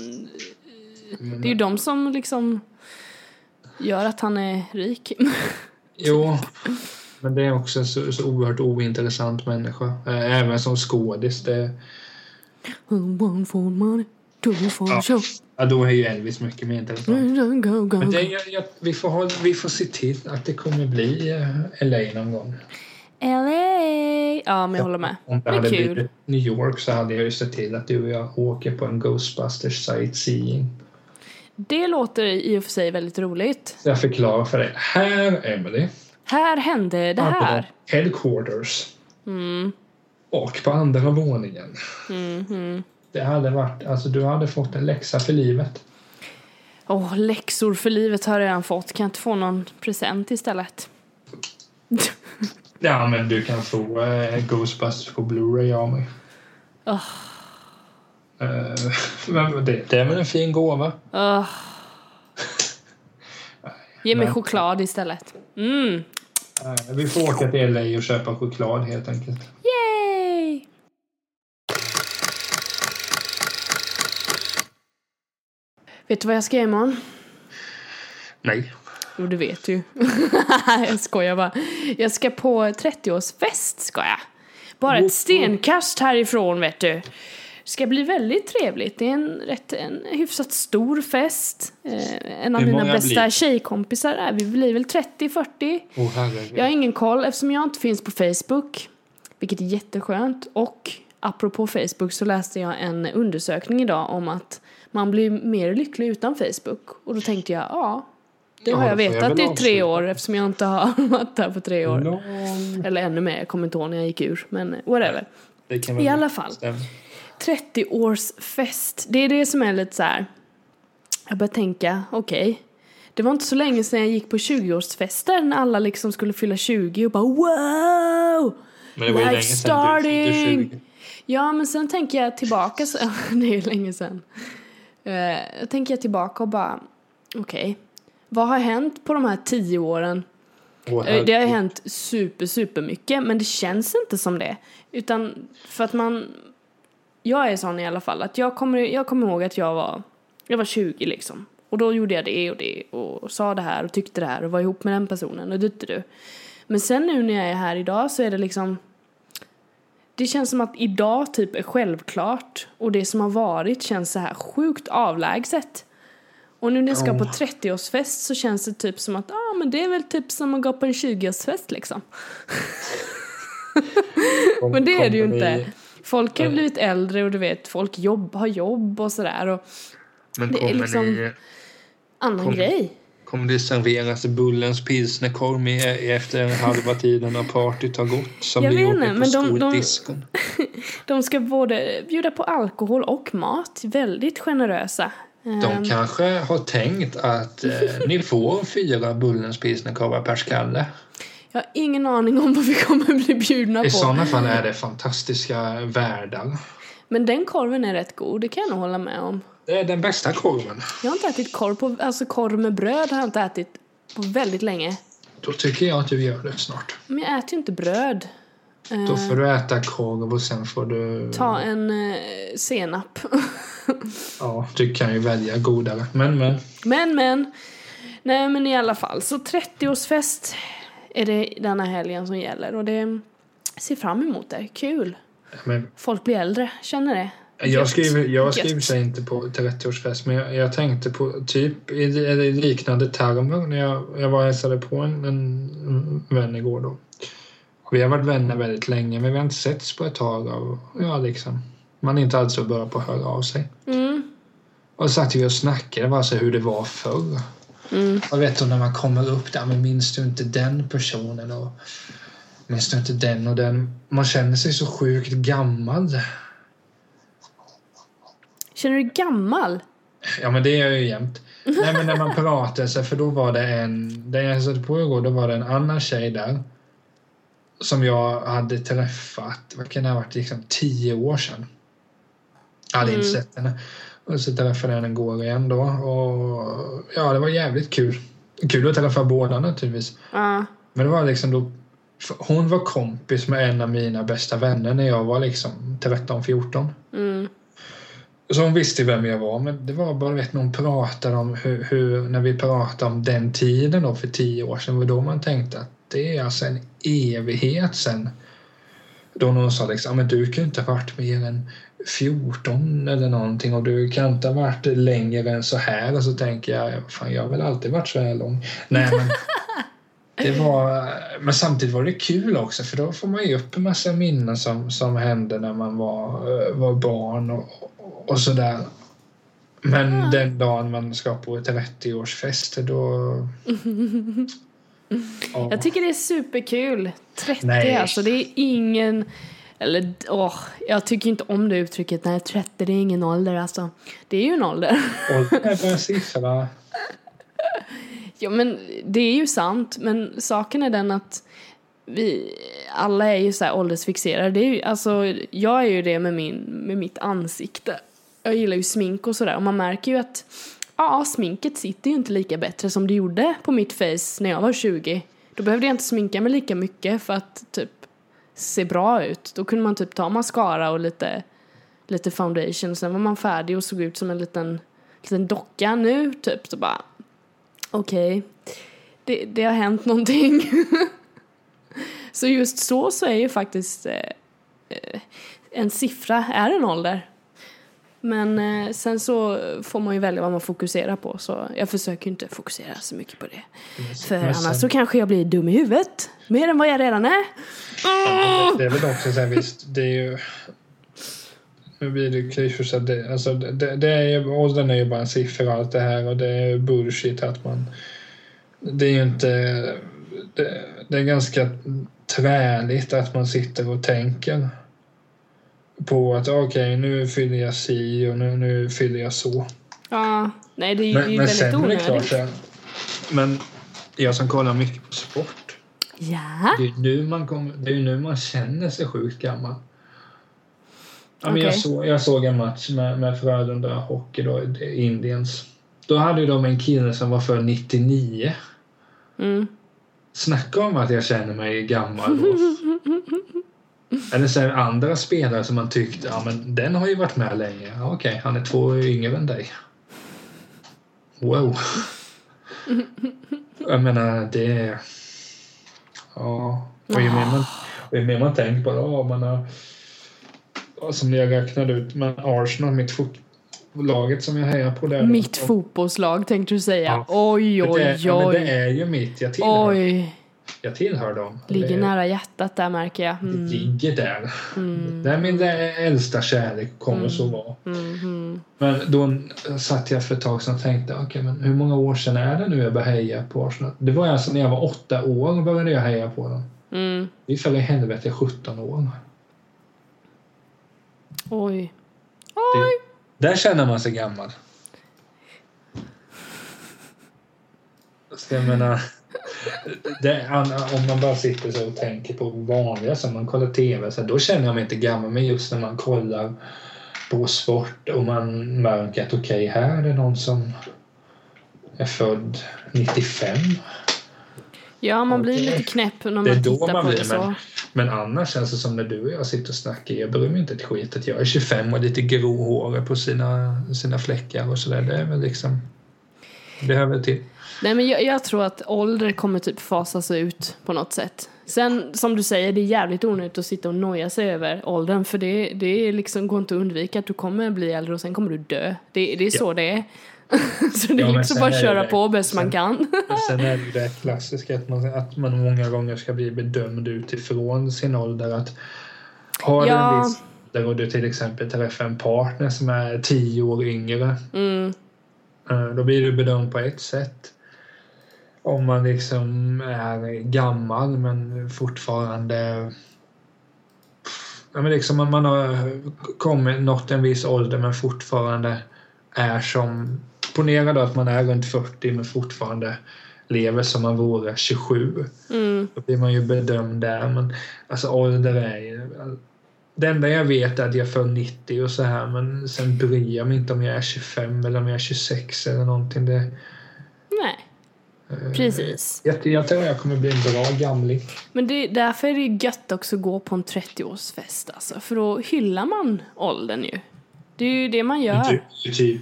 Det är ju de som liksom gör att han är rik. Jo, men det är också så, så oerhört ointressant människa. Även som skådis. Det, One for money, two for Ja. show. ja, då är ju Elvis mycket mer intressant. Go, go, Men det, jag, jag, vi, får ha, vi får se till att det kommer bli eh, LA någon gång. LA! Ja, men jag håller med. Om det Men hade kul. blivit New York så hade jag ju sett till att du och jag åker på en Ghostbusters sightseeing. Det låter i och för sig väldigt roligt. Jag förklarar för dig. Här, Emily. Här hände det här. Headquarters. Mm, Och på andra våningen. mm, mm. Det hade varit, alltså du hade fått en läxa för livet. Åh, läxor för livet har jag redan fått. Kan jag inte få någon present istället? Ja, men du kan få eh, Ghostbusters på Blu-ray av mig. Men det, det är väl en fin gåva? Ugh. Ge mig Men- choklad istället. Mm. Vi får åka till LA och köpa choklad helt enkelt. Vet du vad jag ska göra imorgon? Nej. Jo, du vet ju. jag skojar bara. Jag ska på 30-årsfest, ska jag. Bara ett stenkast härifrån, vet du. Det ska bli väldigt trevligt. Det är en, rätt, en hyfsat stor fest. Eh, en av mina bästa blir? tjejkompisar är vi blir väl 30-40. Åh herregud. Jag har ingen koll eftersom jag inte finns på Facebook, vilket är jätteskönt. Och apropå Facebook så läste jag en undersökning idag om att man blir mer lycklig utan Facebook. Och då tänkte jag, ja, det Ja, har får jag vetat i tre år eftersom jag inte har varit där på tre år. Lång- Eller ännu mer, jag kommer inte ihåg när jag gick ur, men whatever. I alla fall. Stämmer. 30-årsfest, det är det som är lite så här. Jag börjar tänka, okej. det var inte så länge sedan jag gick på 20-årsfester när alla liksom skulle fylla 20 och bara wow! Men det var ju länge sedan du fyllde starting! 20. Ja, men sen tänker jag tillbaka, så, det är ju länge sedan. Jag tänker jag tillbaka och bara, okej, vad har hänt på de här tio åren? Eh, Det har hänt super, super mycket, men det känns inte som det. Utan för att man... Jag är sån i alla fall att jag kommer, jag kommer ihåg att jag var, jag var 20 liksom. Och då gjorde jag det och det och sa det här och tyckte det här och var ihop med den personen och du, du. Men sen nu när jag är här idag så är det liksom... Det känns som att idag typ är självklart och det som har varit känns så här sjukt avlägset. Och nu när jag ska på Ja. 30-årsfest så känns det typ som att ah, men det är väl typ som att gå på en 20-årsfest liksom. Men det är det ju inte. Folk har ju blivit äldre och du vet, folk jobb, har jobb och sådär och Men det är liksom- ni... annan Kom- grej. Kommer det serveras Bullens pilsnerkorv efter halva tiden när partyt har gått? Som Jag det gjorde på men de- de-? De ska både bjuda på alkohol och mat, väldigt generösa. De Ehm, kanske har tänkt att eh, ni får fyra Bullens pilsnerkorvar per skalle. Jag har ingen aning om vad vi kommer bli bjudna I på. sådana fall är det fantastiska världar. Men den korven är rätt god, det kan jag nog hålla med om. Det är den bästa korven. Jag har inte ätit korv på, alltså korv med bröd har jag inte ätit på väldigt länge. Då tycker jag att du gör det snart. Men jag äter ju inte bröd. Eh, Då får du äta korv och sen får du... Ta en eh, senap. Ja, du kan ju välja godare. Men, men. men men. Nej men i alla fall. Så 30-årsfest är det denna helgen som gäller. Och det ser fram emot det. Kul. men Folk blir äldre. Känner det. Jag skriver, jag skriver sig inte på 30-årsfest men jag, jag tänkte på typ i, i liknande termer när jag, jag var och hälsade på en, en vän igår då. Vi har varit vänner väldigt länge men vi har inte setts på ett tag och ja liksom man är inte alls så bra på att höra av sig. Mm. Och så satt vi och snackade bara så hur det var förr. Mm. Och vet du när man kommer upp där, men minns du inte den personen och minns du inte den och den? Man känner sig så sjukt gammal. Känner du dig gammal? Ja men det är jag ju jämt. Nej men när man pratar så för då var det en, den jag hälsade på igår, då var det en annan tjej där. Som jag hade träffat, vad kan det ha varit, liksom tio år sedan. Jag hade inte Mm. sett henne. Och så träffade jag henne igår igen då och ja det var jävligt kul. Kul att träffa båda naturligtvis. Ja. Men det var liksom då hon var kompis med en av mina bästa vänner när jag var liksom 13-14. Mm. Så hon visste vem jag var, men det var bara vet, när hon pratade om hur, hur, när vi pratade om den tiden då för tio år sedan, var då man tänkte att det är alltså en evighet sedan. Då någon sa liksom, men du kan ju inte ha varit mer än 14 eller någonting och du kan inte ha varit längre än så här och så tänker jag, fan jag har väl alltid varit så här lång. Nej men det var, men samtidigt var det kul också för då får man ju upp en massa minnen som, som hände när man var, eh, var barn och, och, sådär. Men den dagen man ska på ett 30-årsfest då... Ja. Jag tycker det är superkul. 30 Nej. alltså, det är ingen... Eller åh, jag tycker inte om det uttrycket. Nej, 30 det är ingen ålder alltså. Det är ju en ålder. Åldern är bara en siffra. Ja men det är ju sant, men saken är den att vi alla är ju så här åldersfixerade. Det är ju, alltså, jag är ju det med, min, med mitt ansikte. Jag gillar ju smink och sådär och man märker ju att ja, sminket sitter ju inte lika bättre som det gjorde på mitt face när jag var 20. Då behövde jag inte sminka mig lika mycket för att typ se bra ut. Då kunde man typ ta mascara och lite, lite foundation, sen var man färdig och såg ut som en liten, liten docka nu typ. Så bara okej, det, det har hänt någonting. så just så så är ju faktiskt eh, eh en siffra är en ålder. Men eh, sen så får man ju välja vad man fokuserar på så jag försöker inte fokusera så mycket på det. För Men annars sen- så kanske jag blir dum i huvudet. Mer än vad jag redan är. Ja, det, är väl också så här, visst, det är ju... Nu blir det klyschor så att det, alltså, det, det är ju, åldern är ju bara en siffra allt det här och det är bullshit att man... Det är ju inte... Det, det är ganska träligt att man sitter och tänker på att okej, nu fyller jag si och nu, nu fyller jag så. Ja, nej det är ju, Men, väldigt sen är det klart, onödigt. så Men jag som kollar mycket på sport. Ja. Det är nu man, kommer, det är nu man känner sig sjukt gammal. Ja, men jag, Okej. såg, jag såg en match med, med Frölunda Hockey, då, Indiens. Då hade de en kille som var för 99. Mm. Snacka om att jag känner mig gammal då. Eller så det andra spelare som man tyckte, ja men den har ju varit med länge. Ja, Okej, han är två år yngre än dig. Wow. Jag menar, det. Ja, och ju mer man, och ju mer man tänker på det, ja, man har... Som jag räknade ut, men Arsenal, mitt fot, laget som jag hejar på där. Mitt fotbollslag tänkte du säga. Ja. Oj, det, är- oj, ja, men det oj. är ju mitt, jag tillhör, Oj. Jag tillhör dem. Ligger det, nära hjärtat där märker jag. det Mm. ligger där. Mm. Det är min äldsta kärlek, kommer så vara. Mm. Mm. Men då satt jag för ett tag sedan och tänkte, okej men hur många år sedan är det nu jag började heja på Arsenal? Det var alltså när jag var åtta år började jag heja på dem. Mm. Det för i helvete är 17 år. Oj. Det, där känner man sig gammal. Så jag menar, det, om man bara sitter så och tänker på vanliga som man kollar TV, så här, då känner jag mig inte gammal. Men just när man kollar på sport och man märker att okej, här är det någon som är född 95. Ja, man blir lite knäpp när man Det är då tittar man på blir, det så. men, men annars känns det som när du och jag sitter och snackar, jag bryr mig inte ett skit att jag är 25 och lite grå hår på sina, sina fläckar och sådär. Det är väl liksom, det hör väl till. Nej, men jag, jag tror att ålder kommer typ fasas ut på något sätt. Sen, som du säger, det är jävligt onödigt att sitta och noja sig över åldern för det, det är liksom, går inte att undvika att du kommer bli äldre och sen kommer du dö. Det, det är så det är. så det Ja, är liksom bara att köra det. på bäst man Sen- kan. Men sen är det ju det klassiska att man, att man många gånger ska bli bedömd utifrån sin ålder. Att har du Ja. en viss ålder och du till exempel träffar en partner som är 10 år yngre Mm, Eh, Då blir du bedömd på ett sätt. Om man liksom är gammal men fortfarande... Ja, men liksom om man har kommit, nått en viss ålder men fortfarande är som... Ponera då att man är runt 40 men fortfarande lever som man vore 27. mm, Då blir man ju bedömd där. Men alltså ålder är ju... Det enda jag vet är att jag är född 90 och så här men sen bryr jag mig inte om jag är 25 eller om jag är 26 eller någonting. Det, nej, precis. Jag, jag tror jag kommer bli en bra gamling. Men det, därför är det gött också att gå på en 30-årsfest alltså. För då hyllar man åldern ju. Det är ju det man gör. Du, typ,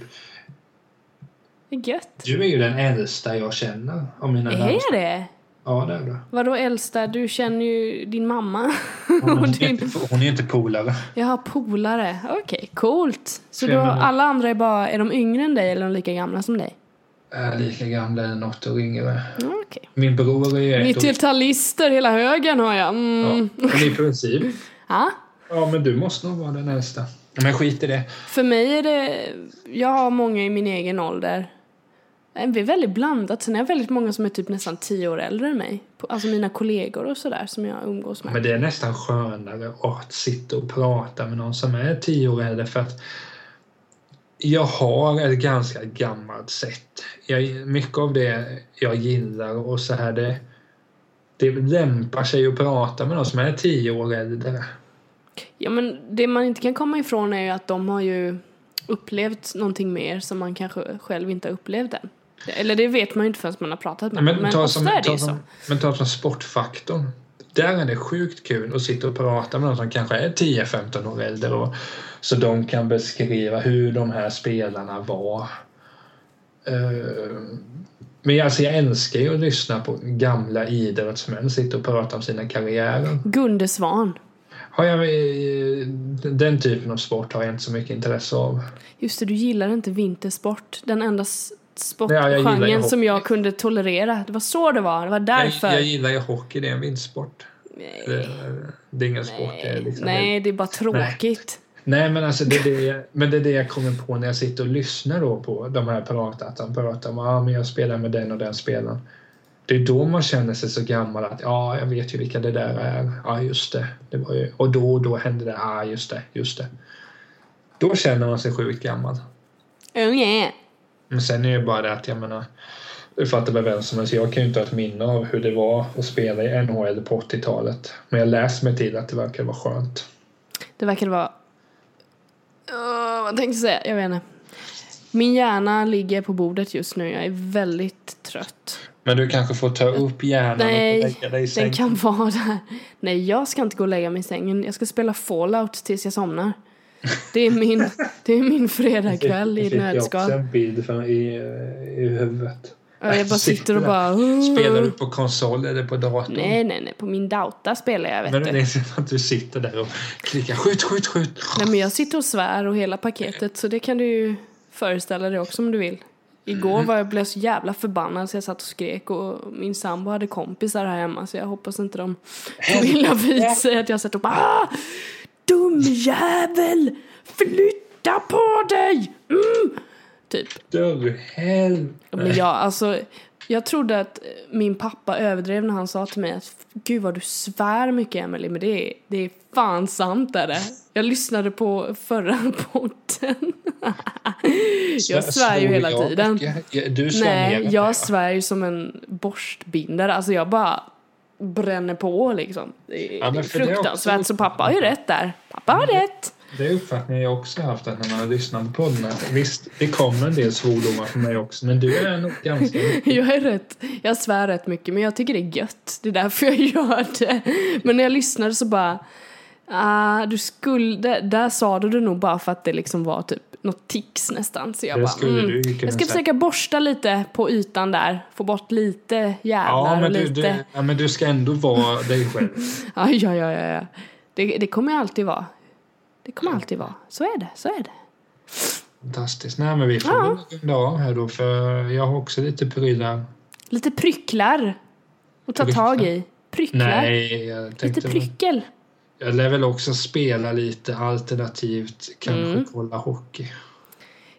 Det är gött. du är ju den äldsta jag känner av mina Är det? Ja, det är du. Vadå äldsta? Du känner ju din mamma. Hon, är din... inte, hon är inte polare. Jag har polare. Okej, coolt. Så då, alla andra är bara, är de yngre än dig eller är de lika gamla som dig? Är lika gamla eller något år yngre. Mm, Okej. Min bror är ett år... 90-talister hela högen har jag. Ja, Mm. men i princip. Ja. Ja, men du måste nog vara den äldsta. Men skit i det. För mig är det, jag har många i min egen ålder. Det är väldigt blandat. Sen är det väldigt många som är typ nästan tio år äldre än mig. Alltså mina kollegor och sådär som jag umgås med. Men det är nästan skönare att sitta och prata med någon som är tio år äldre för att jag har ett ganska gammalt sätt. Jag, mycket av det jag gillar och så här det, det lämpar sig att prata med någon som är tio år äldre. Ja men det man inte kan komma ifrån är ju att de har ju upplevt någonting mer som man kanske själv inte har upplevt än. Eller det vet man ju inte förrän man har pratat med Men, dem. Men ta ofta som, ta som, men ta som sportfaktorn. Där är det sjukt kul att sitta och prata med någon som kanske är 10-15 år äldre och, så de kan beskriva hur de här spelarna var. Eh, men alltså jag älskar ju att lyssna på gamla idrottsmän sitta och prata om sina karriärer. Gunde Svan. Har jag, eh, den typen av sport har jag inte så mycket intresse av. Just det, du gillar inte vintersport. Den enda Ja, jag sportgenren som jag kunde tolerera. Det var så det var. Det var Jag, därför. jag gillar ju hockey, det är en vinstsport. Nej. Det, är ingen sport. Är liksom Nej, det är bara tråkigt. Nej, men alltså det är det, jag- men det är det jag kommer på när jag sitter och lyssnar då på de här prata, att de pratar om ah, men jag spelar med den och den spelaren. Det är då man känner sig så gammal att ja, jag vet ju vilka det där är. Ja, just det. det var ju, och då och då hände det. Ja, just det, just det. Då känner man sig sjukt gammal. Oh yeah. Men sen är det bara det att jag menar, Du fattar väl vem som helst. Jag kan ju inte ha ett minne av hur det var att spela i NHL på 80-talet. Men jag läste mig till att det verkar vara skönt. Det verkar vara... Uh, vad tänkte jag säga? Jag vet inte. Min hjärna ligger på bordet just nu. Jag är väldigt trött. Men du kanske får ta upp hjärnan Nej, och lägga dig i den sängen. kan vara där. Nej, jag ska inte gå och lägga mig i sängen. Jag ska spela Fallout tills jag somnar. Det är min, det är min fredagkväll i ett fick jag nötskal. också en bild för, i, i huvudet. Ja, jag bara sitter och bara... Spelar du på konsol eller på datorn? Nej, nej, nej. På min dauta spelar jag, vet Men du. som att du sitter där och klickar skjut, skjut, skjut. Nej, men jag sitter och svär och hela paketet. Så det kan du ju föreställa dig också om du vill. Igår var jag blev så jävla förbannad så jag satt och skrek och min sambo hade kompisar här hemma så jag hoppas inte de tog illa vid sig att jag satt och bara ah, Dum jävel! Flytta på dig! Mm! Typ. Du helvete. Men jag, alltså, jag trodde att min pappa överdrev när han sa till mig att Gud vad du svär mycket Emily men det är, det är fan sant är det. Jag lyssnade på förra podden. jag svär ju hela tiden. Du svär Nej, jag svär ju som en borstbindare. Alltså jag bara bränner på liksom. Det är, Ja, det fruktansvärt. också- Så pappa har ju rätt där. Pappa har rätt. Det är uppfattningen jag också haft att när man har lyssnat på podden. Visst, det kommer en del svordomar för mig också. Men du är nog ganska. Jag är rätt. Jag svär rätt mycket men jag tycker det är gött. Det är därför jag gör det. Men när jag lyssnade så bara ah, du skulle, där, sa du det nog bara för att det liksom var typ något tics nästan. Så jag Det bara, skulle mm, jag ska försöka borsta lite på ytan där. Få bort lite jävlar Ja men du, lite. du, ja, men du ska ändå vara dig själv. Ja, ja, ja, ja. ja. Det, det kommer jag alltid vara. Det kommer alltid vara. Så är det, så är det. Fantastiskt. Nej men vi får Ja. väl av här då för jag har också lite prylar. Lite prycklar. att ta tag i. Prycklar. Nej, jag tänkte Lite pryckel. Jag lär väl också spela lite alternativt, kanske Mm. kolla hockey.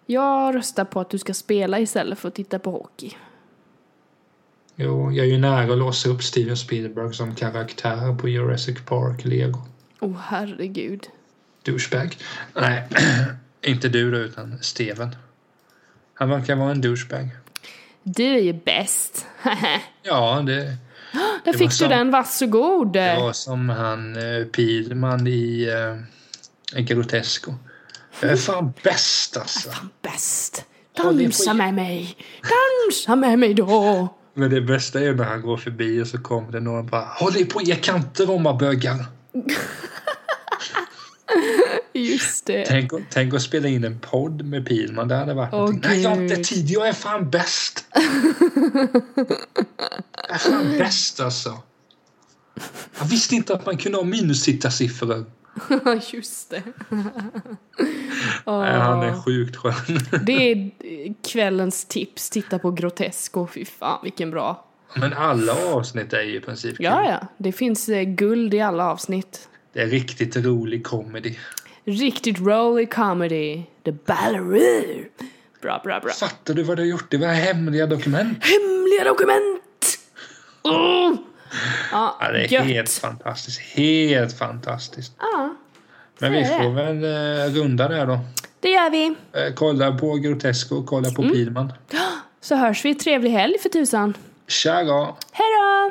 Jag röstar på att du ska spela istället för att titta på hockey. Jo, jag är ju nära att låsa upp Steven Spielberg som karaktär på Jurassic Park Lego. Åh oh, herregud. Douchebag. Nej, inte du då utan Steven. Han verkar vara en douchebag. Du är ju bäst. Ja, det, Där var fick du den, varsågod. det var som han eh, Pilman i eh, Grotesco. Jag är fan bäst alltså. Bäst. Håll i Dansa på- med mig. Dansa med mig då. Men det bästa är när han går förbi och så kommer det någon och bara Håll i på er kanter rommarbögar. Just det. Tänk, tänk att spela in en podd med Pilman. Det hade varit någonting. Nej, jag har inte tid. Jag är fan bäst. jag är fan bäst alltså. Jag visste inte att man kunde ha minustittarsiffror. Just det. Nej, han är sjukt skön. Det är kvällens tips. Titta på Grotesco. Fy fan vilken bra. Men alla avsnitt är ju i princip kul. Ja, ja. Det finns eh, guld i alla avsnitt. Det är riktigt rolig comedy. Riktigt rolig comedy. The Balleroo. Bra, bra, bra. Fattar du vad du har gjort? Det var hemliga dokument. Hemliga dokument! Mm. Ja, Ja, det är gött. helt fantastiskt. Helt fantastiskt. Ja, Men vi får väl eh, runda där då. det gör vi. Eh, kolla på Grotesco, kolla på Mm. Pilman. Så hörs vi. Trevlig helg för tusan. Tja då! Hej då!